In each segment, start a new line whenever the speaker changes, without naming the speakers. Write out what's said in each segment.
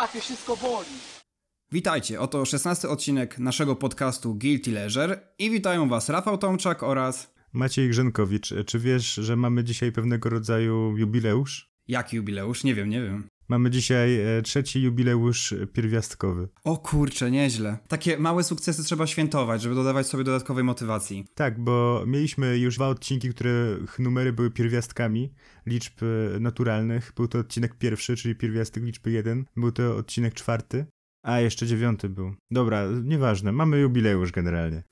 łapie, wszystko boli.
Witajcie, oto 16 odcinek naszego podcastu Guilty Leisure i witają Was Rafał Tomczak oraz...
Maciej Grzynkowicz, czy wiesz, że mamy dzisiaj pewnego rodzaju jubileusz?
Jaki jubileusz? Nie wiem, nie wiem.
Mamy dzisiaj e, trzeci jubileusz pierwiastkowy.
O kurczę, nieźle. Takie małe sukcesy trzeba świętować, żeby dodawać sobie dodatkowej motywacji.
Tak, bo mieliśmy już dwa odcinki, których numery były pierwiastkami liczb e, naturalnych. Był to odcinek pierwszy, czyli pierwiastek liczby 1. Był to odcinek czwarty. A, jeszcze dziewiąty był. Dobra, nieważne, mamy jubileusz generalnie.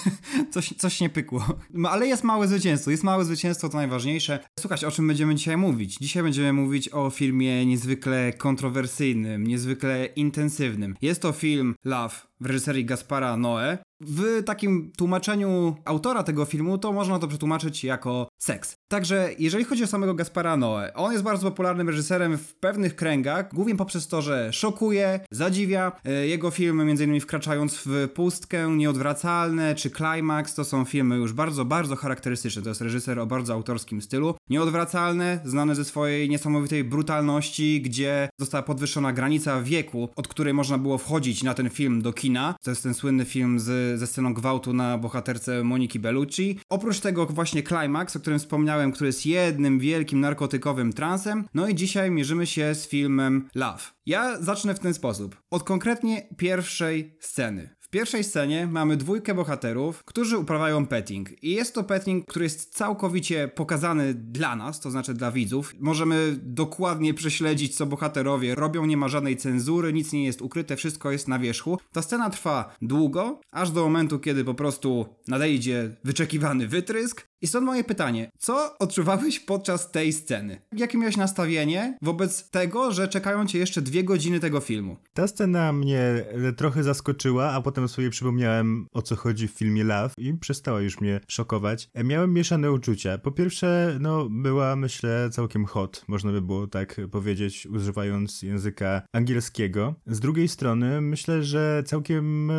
coś, coś nie pykło. No, ale jest małe zwycięstwo, jest małe zwycięstwo, to najważniejsze. Słuchajcie, o czym będziemy dzisiaj mówić? Dzisiaj będziemy mówić o filmie niezwykle kontrowersyjnym, niezwykle intensywnym. Jest to film Love w reżyserii Gaspara Noe. W takim tłumaczeniu autora tego filmu to można to przetłumaczyć jako seks. Także jeżeli chodzi o samego Gaspara Noe, on jest bardzo popularnym reżyserem w pewnych kręgach, głównie poprzez to, że szokuje, zadziwia. E, jego filmy, m.in. wkraczając w pustkę, nieodwracalne czy Climax, to są filmy już bardzo, bardzo charakterystyczne. To jest reżyser o bardzo autorskim stylu. Nieodwracalne, znane ze swojej niesamowitej brutalności, gdzie została podwyższona granica wieku, od której można było wchodzić na ten film do kina. To jest ten słynny film z, ze sceną gwałtu na bohaterce Moniki Bellucci. Oprócz tego właśnie Climax, o którym wspomniałem, który jest jednym wielkim narkotykowym transem. No i dzisiaj mierzymy się z filmem Love. Ja zacznę w ten sposób. Od konkretnie pierwszej sceny. W pierwszej scenie mamy dwójkę bohaterów, którzy uprawiają petting. I jest to petting, który jest całkowicie pokazany dla nas, to znaczy dla widzów. Możemy dokładnie prześledzić, co bohaterowie robią, nie ma żadnej cenzury, nic nie jest ukryte, wszystko jest na wierzchu. Ta scena trwa długo, aż do momentu, kiedy po prostu nadejdzie wyczekiwany wytrysk. I stąd moje pytanie, co odczuwałeś podczas tej sceny? Jakie miałeś nastawienie wobec tego, że czekają cię jeszcze dwie godziny tego filmu?
Ta scena mnie trochę zaskoczyła, a potem sobie przypomniałem o co chodzi w filmie Love i przestała już mnie szokować. E, miałem mieszane uczucia. Po pierwsze, no była myślę całkiem hot, można by było tak powiedzieć, używając języka angielskiego. Z drugiej strony myślę, że całkiem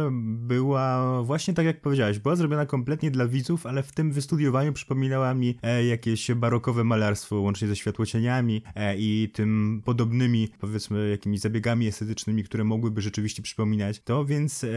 była właśnie tak jak powiedziałeś, była zrobiona kompletnie dla widzów, ale w tym wystudiowaniu przypominała mi e, jakieś barokowe malarstwo, łącznie ze światłocieniami e, i tym podobnymi, powiedzmy, jakimiś zabiegami estetycznymi, które mogłyby rzeczywiście przypominać to, więc e,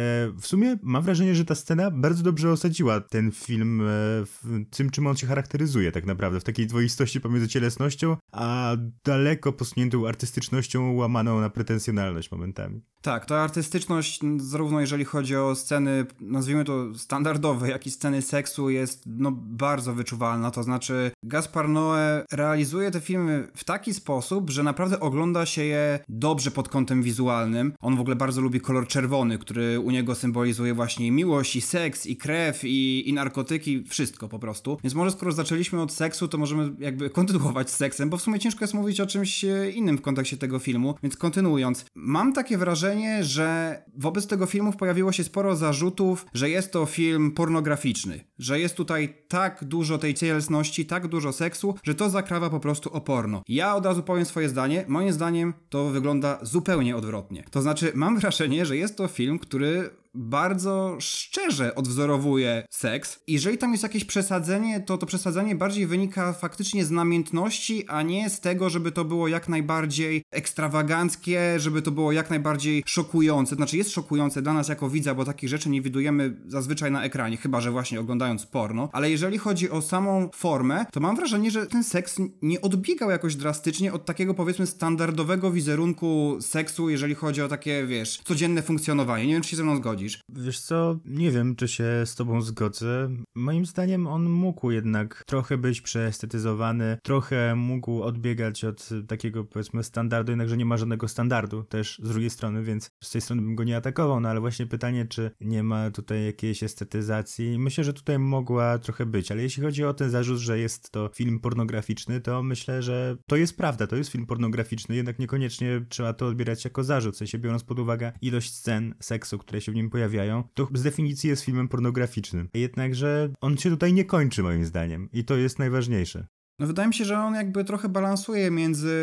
w sumie mam wrażenie, że ta scena bardzo dobrze osadziła ten film w tym, czym on się charakteryzuje tak naprawdę, w takiej dwoistości pomiędzy cielesnością, a daleko posuniętą artystycznością łamaną na pretensjonalność momentami.
Tak, ta artystyczność, zarówno jeżeli chodzi o sceny, nazwijmy to standardowe, jak i sceny seksu, jest no bardzo wyczuwalna. To znaczy, Gaspar Noé realizuje te filmy w taki sposób, że naprawdę ogląda się je dobrze pod kątem wizualnym. On w ogóle bardzo lubi kolor czerwony, który u niego symbolizuje właśnie miłość, i seks, i krew, i, i narkotyki, wszystko po prostu. Więc może skoro zaczęliśmy od seksu, to możemy jakby kontynuować z seksem, bo w sumie ciężko jest mówić o czymś innym w kontekście tego filmu. Więc kontynuując, mam takie wrażenie, że wobec tego filmu pojawiło się sporo zarzutów, że jest to film pornograficzny, że jest tutaj tak dużo tej cielesności, tak dużo seksu, że to zakrawa po prostu o porno. Ja od razu powiem swoje zdanie. Moim zdaniem to wygląda zupełnie odwrotnie. To znaczy, mam wrażenie, że jest to film, który bardzo szczerze odwzorowuje seks. Jeżeli tam jest jakieś przesadzenie, to to przesadzenie bardziej wynika faktycznie z namiętności, a nie z tego, żeby to było jak najbardziej ekstrawaganckie, żeby to było jak najbardziej szokujące. Znaczy jest szokujące dla nas jako widza, bo takich rzeczy nie widujemy zazwyczaj na ekranie, chyba że właśnie oglądając porno. Ale jeżeli chodzi o samą formę, to mam wrażenie, że ten seks nie odbiegał jakoś drastycznie od takiego powiedzmy standardowego wizerunku seksu, jeżeli chodzi o takie, wiesz, codzienne funkcjonowanie. Nie wiem, czy się ze mną zgodzi.
Wiesz co, nie wiem, czy się z tobą zgodzę. Moim zdaniem on mógł jednak trochę być przeestetyzowany, trochę mógł odbiegać od takiego powiedzmy standardu, jednakże nie ma żadnego standardu też z drugiej strony, więc z tej strony bym go nie atakował, no ale właśnie pytanie, czy nie ma tutaj jakiejś estetyzacji. Myślę, że tutaj mogła trochę być, ale jeśli chodzi o ten zarzut, że jest to film pornograficzny, to myślę, że to jest prawda, to jest film pornograficzny, jednak niekoniecznie trzeba to odbierać jako zarzut, w sensie biorąc pod uwagę ilość scen seksu, które się w nim pojawiają, to z definicji jest filmem pornograficznym. Jednakże on się tutaj nie kończy moim zdaniem i to jest najważniejsze.
No wydaje mi się, że on jakby trochę balansuje między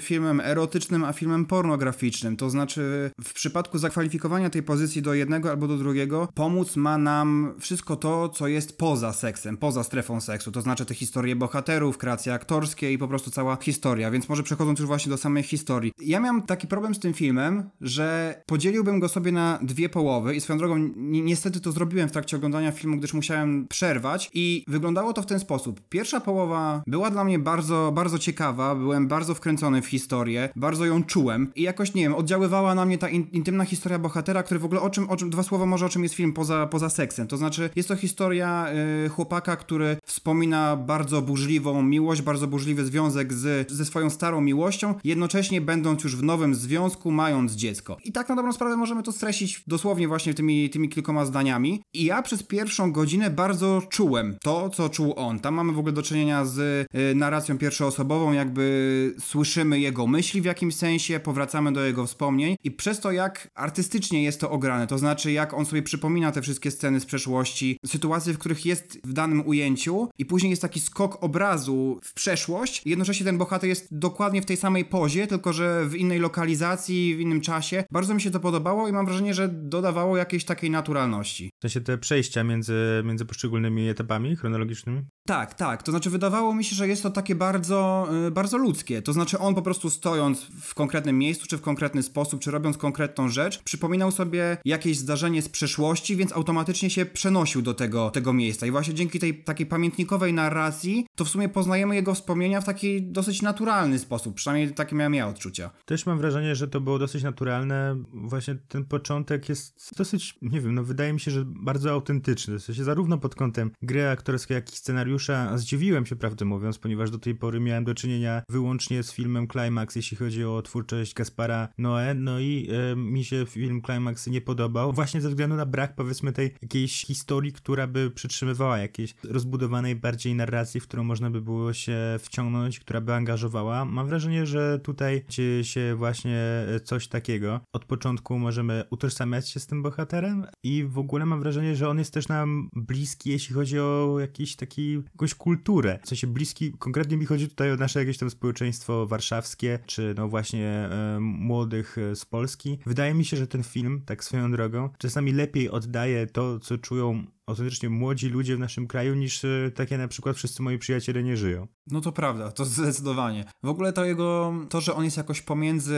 filmem erotycznym a filmem pornograficznym. To znaczy, w przypadku zakwalifikowania tej pozycji do jednego albo do drugiego, pomóc ma nam wszystko to, co jest poza seksem, poza strefą seksu. To znaczy te historie bohaterów, kreacje aktorskie i po prostu cała historia. Więc może przechodząc już właśnie do samej historii. Ja miałem taki problem z tym filmem, że podzieliłbym go sobie na dwie połowy i swoją drogą ni niestety to zrobiłem w trakcie oglądania filmu, gdyż musiałem przerwać i wyglądało to w ten sposób. Pierwsza połowa była dla mnie bardzo, bardzo ciekawa, byłem bardzo wkręcony w historię, bardzo ją czułem i jakoś, nie wiem, oddziaływała na mnie ta in intymna historia bohatera, który w ogóle o czym, o czym, dwa słowa może o czym jest film poza, poza seksem. To znaczy, jest to historia y, chłopaka, który wspomina bardzo burzliwą miłość, bardzo burzliwy związek z, ze swoją starą miłością, jednocześnie będąc już w nowym związku, mając dziecko. I tak na dobrą sprawę możemy to streścić dosłownie właśnie tymi, tymi kilkoma zdaniami. I ja przez pierwszą godzinę bardzo czułem to, co czuł on. Tam mamy w ogóle do czynienia z narracją pierwszoosobową, jakby słyszymy jego myśli w jakimś sensie, powracamy do jego wspomnień i przez to, jak artystycznie jest to ograne, to znaczy jak on sobie przypomina te wszystkie sceny z przeszłości, sytuacje, w których jest w danym ujęciu i później jest taki skok obrazu w przeszłość, jednocześnie ten bohater jest dokładnie w tej samej pozie, tylko że w innej lokalizacji, w innym czasie. Bardzo mi się to podobało i mam wrażenie, że dodawało jakiejś takiej naturalności.
W sensie te przejścia między, między poszczególnymi etapami chronologicznymi?
Tak, tak. To znaczy wydawało mi się, że jest to takie bardzo, yy, bardzo ludzkie. To znaczy on po prostu stojąc w konkretnym miejscu, czy w konkretny sposób, czy robiąc konkretną rzecz, przypominał sobie jakieś zdarzenie z przeszłości, więc automatycznie się przenosił do tego, tego miejsca. I właśnie dzięki tej takiej pamiętnikowej narracji, to w sumie poznajemy jego wspomnienia w taki dosyć naturalny sposób. Przynajmniej takie miałem ja odczucia.
Też mam wrażenie, że to było dosyć naturalne. Właśnie ten początek jest dosyć, nie wiem, no wydaje mi się, że bardzo autentyczny. W sensie zarówno pod kątem gry aktorskiej, jak i scenariusza. Zdziwiłem się, prawdę mówiąc, ponieważ do tej pory miałem do czynienia wyłącznie z filmem Climax, jeśli chodzi o twórczość Gaspara Noé. No i e, mi się film Climax nie podobał, właśnie ze względu na brak, powiedzmy, tej jakiejś historii, która by przytrzymywała jakiejś rozbudowanej bardziej narracji, w którą można by było się wciągnąć, która by angażowała. Mam wrażenie, że tutaj dzieje się właśnie coś takiego. Od początku możemy utożsamiać się z tym bohaterem i w ogóle mam wrażenie, że on jest też nam bliski, jeśli chodzi o jakiś taki, jakąś kulturę. W sensie bliski, konkretnie mi chodzi tutaj o nasze jakieś tam społeczeństwo warszawskie, czy no właśnie e, młodych z Polski. Wydaje mi się, że ten film, tak swoją drogą, czasami lepiej oddaje to, co czują autentycznie młodzi ludzie w naszym kraju, niż e, takie na przykład wszyscy moi przyjaciele nie żyją.
No to prawda, to zdecydowanie. W ogóle to jego, to, że on jest jakoś pomiędzy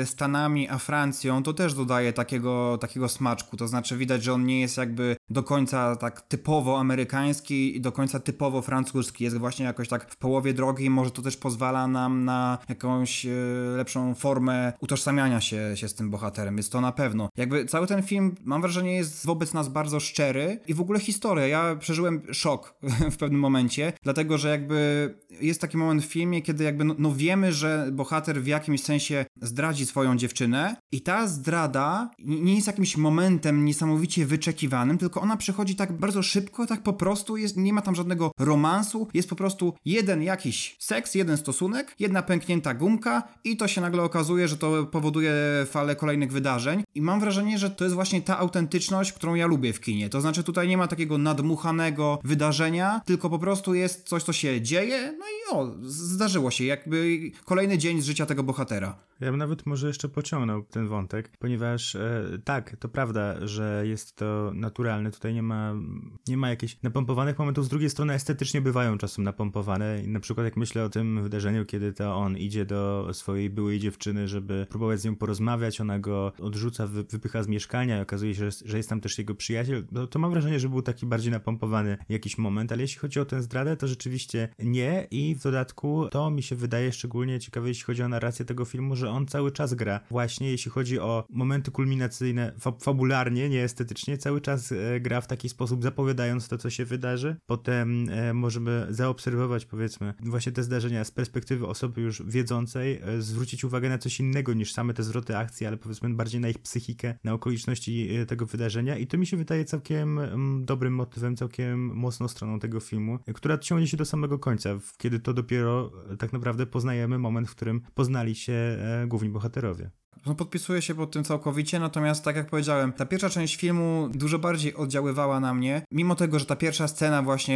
e, Stanami a Francją, to też dodaje takiego, takiego smaczku. To znaczy widać, że on nie jest jakby do końca tak typowo amerykański i do końca typowo francuski. Jest właśnie jakoś tak w połowie drogi może to też pozwala nam na jakąś e, lepszą formę utożsamiania się, się z tym bohaterem. Jest to na pewno. Jakby cały ten film, mam wrażenie, jest wobec nas bardzo szczery i w ogóle historia. Ja przeżyłem szok w pewnym momencie, dlatego że jakby jest taki moment w filmie, kiedy jakby no, no, wiemy, że bohater w jakimś sensie zdradzi swoją dziewczynę i ta zdrada nie jest jakimś momentem niesamowicie wyczekiwanym, tylko ona przychodzi tak bardzo szybko, tak po prostu, jest, nie ma tam żadnego romansu, jest po prostu jeden jakiś seks, jeden stosunek, jedna pęknięta gumka i to się nagle okazuje, że to powoduje falę kolejnych wydarzeń i mam wrażenie, że to jest właśnie ta autentyczność, którą ja lubię w kinie. To znaczy tutaj nie ma takiego nadmuchanego wydarzenia, tylko po prostu jest coś, co się dzieje, no i o, zdarzyło się, jakby kolejny dzień z życia tego bohatera.
Ja bym nawet może jeszcze pociągnął ten wątek, ponieważ e, tak, to prawda, że jest to naturalne, tutaj nie ma, nie ma jakichś napompowanych momentów, z drugiej strony estetycznie bywają czasem napompowane. I na przykład jak myślę o tym wydarzeniu, kiedy to on idzie do swojej byłej dziewczyny, żeby próbować z nią porozmawiać, ona go odrzuca, wy, wypycha z mieszkania. I okazuje się, że jest tam też jego przyjaciel, no, to mam wrażenie, że był taki bardziej napompowany jakiś moment, ale jeśli chodzi o tę zdradę, to rzeczywiście nie i w dodatku to mi się wydaje szczególnie ciekawe, jeśli chodzi o narrację tego filmu, że on cały czas gra. Właśnie jeśli chodzi o momenty kulminacyjne, fa fabularnie, nie estetycznie, cały czas e, gra w taki sposób, zapowiadając to, co się wydarzy. Potem e, możemy zaobserwować, powiedzmy, właśnie te zdarzenia z perspektywy osoby już wiedzącej, e, zwrócić uwagę na coś innego niż same te zwroty akcji, ale powiedzmy bardziej na ich psychikę, na okoliczności e, tego wydarzenia. I to mi się wydaje całkiem mm, dobrym motywem, całkiem mocną stroną tego filmu, która ciągnie się do samego końca, kiedy to dopiero tak naprawdę poznajemy moment, w którym poznali się e, główni bohaterowie.
No podpisuję się pod tym całkowicie, natomiast tak jak powiedziałem, ta pierwsza część filmu dużo bardziej oddziaływała na mnie, mimo tego, że ta pierwsza scena właśnie,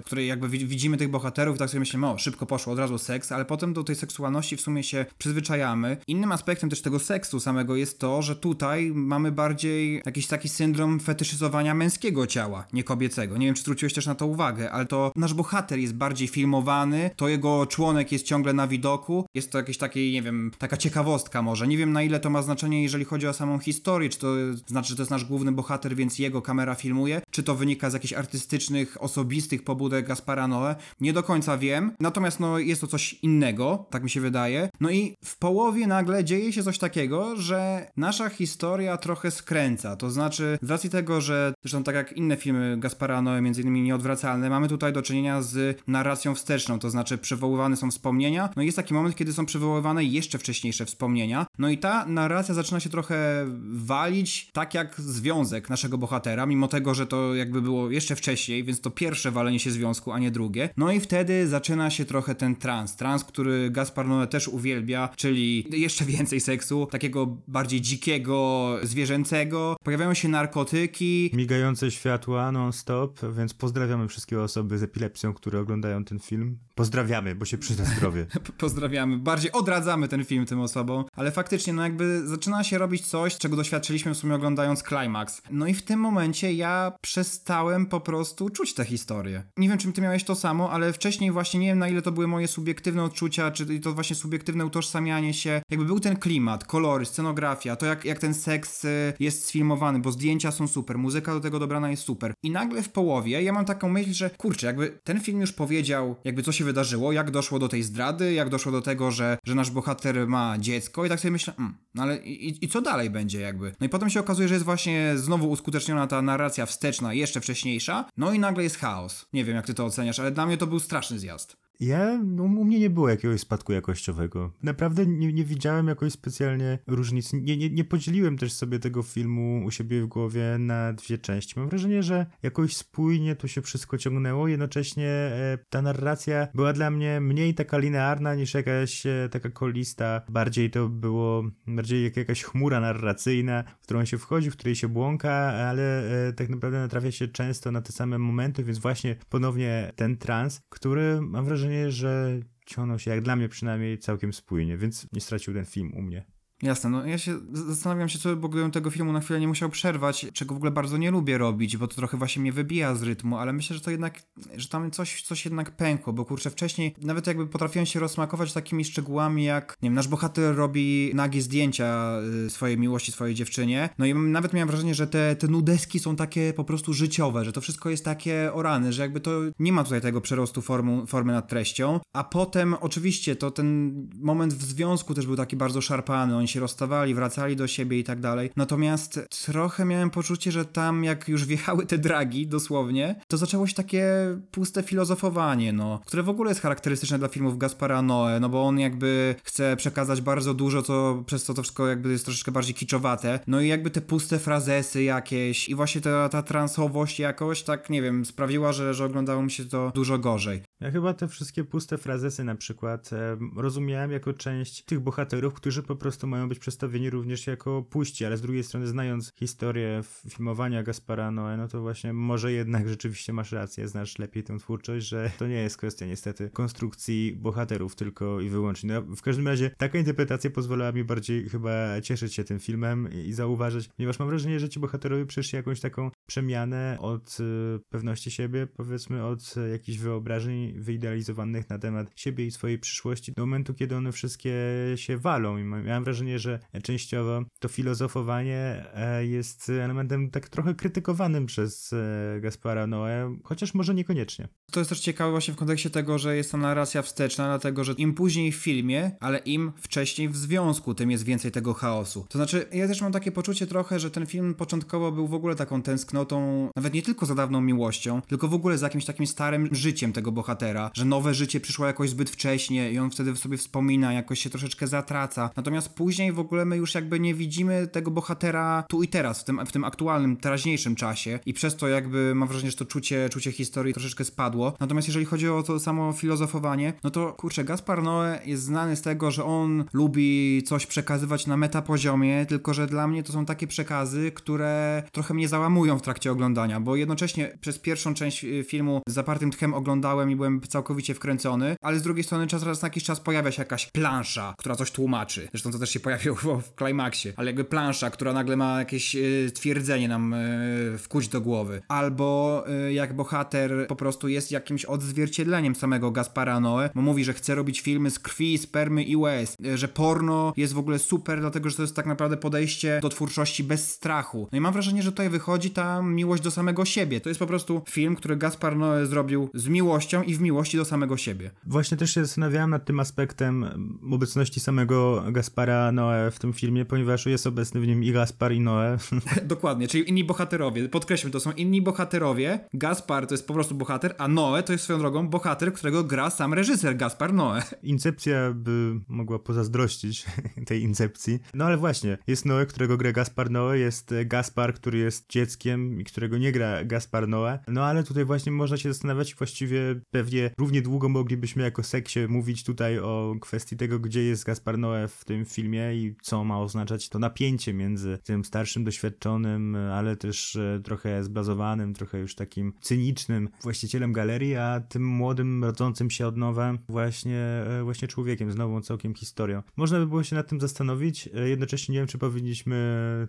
w której jakby widzimy tych bohaterów, tak sobie myślimy, o, szybko poszło, od razu seks, ale potem do tej seksualności w sumie się przyzwyczajamy. Innym aspektem też tego seksu samego jest to, że tutaj mamy bardziej jakiś taki syndrom fetyszyzowania męskiego ciała, nie kobiecego. Nie wiem, czy zwróciłeś też na to uwagę, ale to nasz bohater jest bardziej filmowany, to jego członek jest ciągle na widoku, jest to jakieś takie, nie wiem, taka ciekawostka może. Nie wiem na ile to ma znaczenie, jeżeli chodzi o samą historię, czy to znaczy, że to jest nasz główny bohater, więc jego kamera filmuje, czy to wynika z jakichś artystycznych, osobistych pobudek Gaspara Noe. Nie do końca wiem, natomiast no jest to coś innego, tak mi się wydaje. No i w połowie nagle dzieje się coś takiego, że nasza historia trochę skręca, to znaczy z racji tego, że zresztą tak jak inne filmy Gaspara Noe, między innymi Nieodwracalne, mamy tutaj do czynienia z narracją wsteczną, to znaczy przywoływane są wspomnienia, no i jest taki moment, kiedy są przywoływane jeszcze wcześniejsze wspomnienia, no i ta narracja zaczyna się trochę walić, tak jak związek naszego bohatera, mimo tego, że to jakby było jeszcze wcześniej, więc to pierwsze walenie się związku, a nie drugie. No i wtedy zaczyna się trochę ten trans, trans, który Gaspar Noé też uwielbia, czyli jeszcze więcej seksu, takiego bardziej dzikiego, zwierzęcego. Pojawiają się narkotyki.
Migające światła non-stop, więc pozdrawiamy wszystkie osoby z epilepsją, które oglądają ten film. Pozdrawiamy, bo się przyda zdrowie.
pozdrawiamy. Bardziej odradzamy ten film tym osobom, ale faktycznie, no jakby zaczyna się robić coś, czego doświadczyliśmy w sumie oglądając Climax. No i w tym momencie ja przestałem po prostu czuć tę historię. Nie wiem, czym ty miałeś to samo, ale wcześniej właśnie nie wiem, na ile to były moje subiektywne odczucia, czy to właśnie subiektywne utożsamianie się. Jakby był ten klimat, kolory, scenografia, to jak, jak ten seks y, jest sfilmowany, bo zdjęcia są super, muzyka do tego dobrana jest super. I nagle w połowie ja mam taką myśl, że kurczę, jakby ten film już powiedział, jakby co się wydarzyło, jak doszło do tej zdrady, jak doszło do tego, że, że nasz bohater ma dziecko i tak sobie myślę, mm, no ale i, i co dalej będzie jakby? No i potem się okazuje, że jest właśnie znowu uskuteczniona ta narracja wsteczna, jeszcze wcześniejsza, no i nagle jest chaos. Nie wiem jak ty to oceniasz, ale dla mnie to był straszny zjazd.
Ja, no, u mnie nie było jakiegoś spadku jakościowego. Naprawdę nie, nie widziałem jakoś specjalnie różnic. Nie, nie, nie podzieliłem też sobie tego filmu u siebie w głowie na dwie części. Mam wrażenie, że jakoś spójnie tu się wszystko ciągnęło. Jednocześnie e, ta narracja była dla mnie mniej taka linearna niż jakaś e, taka kolista. Bardziej to było, bardziej jak jakaś chmura narracyjna, w którą się wchodzi, w której się błąka, ale e, tak naprawdę natrafia się często na te same momenty, więc właśnie ponownie ten trans, który mam wrażenie, wrażenie, że ciągnął się, jak dla mnie przynajmniej, całkiem spójnie, więc nie stracił ten film u mnie.
Jasne, no ja się zastanawiam się, co, bo gdybym tego filmu na chwilę nie musiał przerwać, czego w ogóle bardzo nie lubię robić, bo to trochę właśnie mnie wybija z rytmu, ale myślę, że to jednak, że tam coś, coś jednak pękło, bo kurczę, wcześniej nawet jakby potrafiłem się rozsmakować takimi szczegółami, jak, nie wiem, nasz bohater robi nagie zdjęcia y, swojej miłości, swojej dziewczynie, no i nawet miałem wrażenie, że te, te nudeski są takie po prostu życiowe, że to wszystko jest takie orany, że jakby to nie ma tutaj tego przerostu formu, formy nad treścią, a potem oczywiście to ten moment w związku też był taki bardzo szarpany, się rozstawali, wracali do siebie i tak dalej. Natomiast trochę miałem poczucie, że tam jak już wjechały te dragi, dosłownie, to zaczęło się takie puste filozofowanie, no, które w ogóle jest charakterystyczne dla filmów Gaspara Noe, no bo on jakby chce przekazać bardzo dużo, co przez co to wszystko jakby jest troszeczkę bardziej kiczowate. No i jakby te puste frazesy jakieś i właśnie ta, ta transowość jakoś, tak nie wiem, sprawiła, że, że oglądało mi się to dużo gorzej.
Ja chyba te wszystkie puste frazesy na przykład e, rozumiałem jako część tych bohaterów, którzy po prostu mają być przedstawieni również jako puści, ale z drugiej strony znając historię filmowania Gaspara Noé, no to właśnie może jednak rzeczywiście masz rację, znasz lepiej tę twórczość, że to nie jest kwestia niestety konstrukcji bohaterów tylko i wyłącznie. No, w każdym razie taka interpretacja pozwalała mi bardziej chyba cieszyć się tym filmem i zauważyć, ponieważ mam wrażenie, że ci bohaterowie przeszli jakąś taką przemianę od y, pewności siebie, powiedzmy od y, jakichś wyobrażeń wyidealizowanych na temat siebie i swojej przyszłości do momentu, kiedy one wszystkie się walą i miałem wrażenie, że częściowo to filozofowanie e, jest elementem tak trochę krytykowanym przez e, Gaspara Noé, chociaż może niekoniecznie.
To jest też ciekawe właśnie w kontekście tego, że jest to narracja wsteczna, dlatego że im później w filmie, ale im wcześniej w związku, tym jest więcej tego chaosu. To znaczy, ja też mam takie poczucie trochę, że ten film początkowo był w ogóle taką tęsknotą, nawet nie tylko za dawną miłością, tylko w ogóle za jakimś takim starym życiem tego bohatera, że nowe życie przyszło jakoś zbyt wcześnie i on wtedy sobie wspomina, jakoś się troszeczkę zatraca. Natomiast później w ogóle my już jakby nie widzimy tego bohatera tu i teraz, w tym, w tym aktualnym, teraźniejszym czasie i przez to jakby mam wrażenie, że to czucie, czucie historii troszeczkę spadło. Natomiast jeżeli chodzi o to samo filozofowanie, no to kurczę, Gaspar Noé jest znany z tego, że on lubi coś przekazywać na metapoziomie, tylko że dla mnie to są takie przekazy, które trochę mnie załamują w trakcie oglądania, bo jednocześnie przez pierwszą część y, filmu z zapartym tchem oglądałem i byłem całkowicie wkręcony, ale z drugiej strony czas raz na jakiś czas pojawia się jakaś plansza, która coś tłumaczy. Zresztą to też się pojawiło w, w klimaksie, ale jakby plansza, która nagle ma jakieś y, twierdzenie nam y, wkuć do głowy. Albo y, jak bohater po prostu jest jakimś odzwierciedleniem samego Gaspara Noe, bo mówi, że chce robić filmy z krwi, spermy i łez, że porno jest w ogóle super, dlatego że to jest tak naprawdę podejście do twórczości bez strachu. No i mam wrażenie, że tutaj wychodzi ta miłość do samego siebie. To jest po prostu film, który Gaspar Noe zrobił z miłością i w miłości do samego siebie.
Właśnie też się zastanawiałem nad tym aspektem obecności samego Gaspara Noe w tym filmie, ponieważ jest obecny w nim i Gaspar i Noe.
Dokładnie, czyli inni bohaterowie. Podkreślmy, to są inni bohaterowie. Gaspar to jest po prostu bohater, a Noe to jest swoją drogą bohater, którego gra sam reżyser Gaspar Noe.
Incepcja by mogła pozazdrościć tej incepcji. No ale właśnie, jest Noe, którego gra Gaspar Noe, jest Gaspar, który jest dzieckiem i którego nie gra Gaspar Noe. No ale tutaj właśnie można się zastanawiać właściwie pewnie równie długo moglibyśmy jako seksie mówić tutaj o kwestii tego, gdzie jest Gaspar Noe w tym filmie i co ma oznaczać to napięcie między tym starszym, doświadczonym, ale też e, trochę zblazowanym, trochę już takim cynicznym właścicielem galerii, a tym młodym, rodzącym się od nowa właśnie, e, właśnie człowiekiem, z nową całkiem historią. Można by było się nad tym zastanowić, e, jednocześnie nie wiem, czy powinniśmy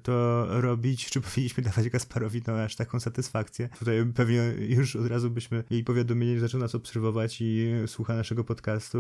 to robić, czy powinniśmy dawać Gasparowi no aż taką satysfakcję. Tutaj pewnie już od razu byśmy jej powiadomili, że zaczął nas obserwować i słucha naszego podcastu.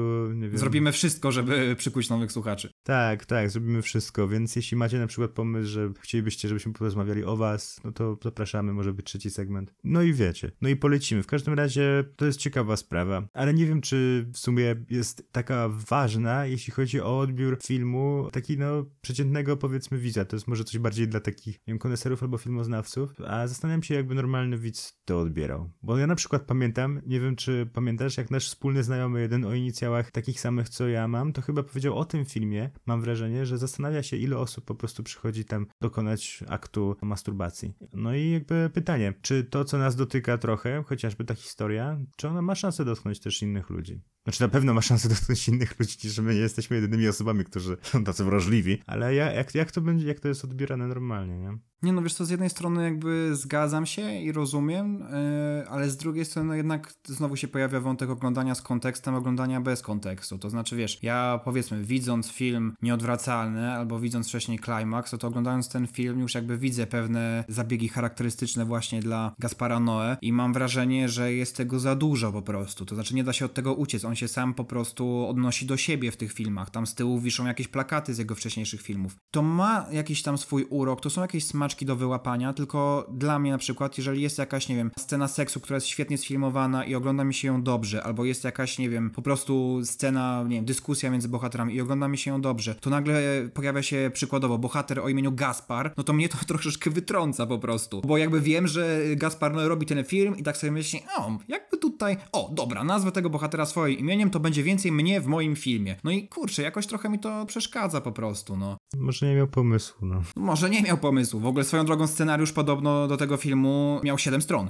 Zrobimy wszystko, żeby przykuć nowych słuchaczy.
Tak, tak, zrobimy wszystko, więc jeśli macie na przykład pomysł, że chcielibyście, żebyśmy porozmawiali o was, no to zapraszamy, może być trzeci segment. No i wiecie, no i polecimy. W każdym razie to jest ciekawa sprawa, ale nie wiem, czy w sumie jest taka ważna, jeśli chodzi o odbiór filmu, taki no przeciętnego powiedzmy widza. To jest może coś bardziej dla takich, nie wiem, koneserów albo filmoznawców, a zastanawiam się, jakby normalny widz to odbierał. Bo ja na przykład pamiętam, nie wiem, czy pamiętasz, jak nasz wspólny znajomy jeden o inicjałach takich samych, co ja mam, to chyba powiedział o tym filmie, mam wrażenie, że zastanawia się, ile osób po prostu przychodzi tam dokonać aktu masturbacji. No i jakby pytanie, czy to, co nas dotyka trochę, chociażby ta historia, czy ona ma szansę dotknąć też innych ludzi? Znaczy na pewno ma szansę dotknąć innych ludzi, że my nie jesteśmy jedynymi osobami, którzy są tacy wrażliwi, ale ja, jak, jak to będzie, jak to jest odbierane normalnie, nie?
Nie no, wiesz co, z jednej strony jakby zgadzam się i rozumiem, yy, ale z drugiej strony no jednak znowu się pojawia wątek oglądania z kontekstem, oglądania bez kontekstu. To znaczy, wiesz, ja powiedzmy widząc film Nieodwracalny albo widząc wcześniej Climax, to, to oglądając ten film już jakby widzę pewne zabiegi charakterystyczne właśnie dla Gaspara Noe i mam wrażenie, że jest tego za dużo po prostu. To znaczy nie da się od tego uciec. On się sam po prostu odnosi do siebie w tych filmach. Tam z tyłu wiszą jakieś plakaty z jego wcześniejszych filmów. To ma jakiś tam swój urok, to są jakieś smaczki do wyłapania, tylko dla mnie na przykład, jeżeli jest jakaś, nie wiem, scena seksu, która jest świetnie sfilmowana i ogląda mi się ją dobrze, albo jest jakaś, nie wiem, po prostu scena, nie wiem, dyskusja między bohaterami i ogląda mi się ją dobrze, to nagle pojawia się przykładowo bohater o imieniu Gaspar, no to mnie to troszeczkę wytrąca po prostu, bo jakby wiem, że Gaspar no, robi ten film i tak sobie myślę, o, jakby tutaj, o, dobra, nazwę tego bohatera swoim imieniem, to będzie więcej mnie w moim filmie. No i kurczę, jakoś trochę mi to przeszkadza po prostu, no.
Może nie miał pomysłu, no.
Może nie miał pomysłu. W ogóle swoją drogą scenariusz podobno do tego filmu miał 7 stron.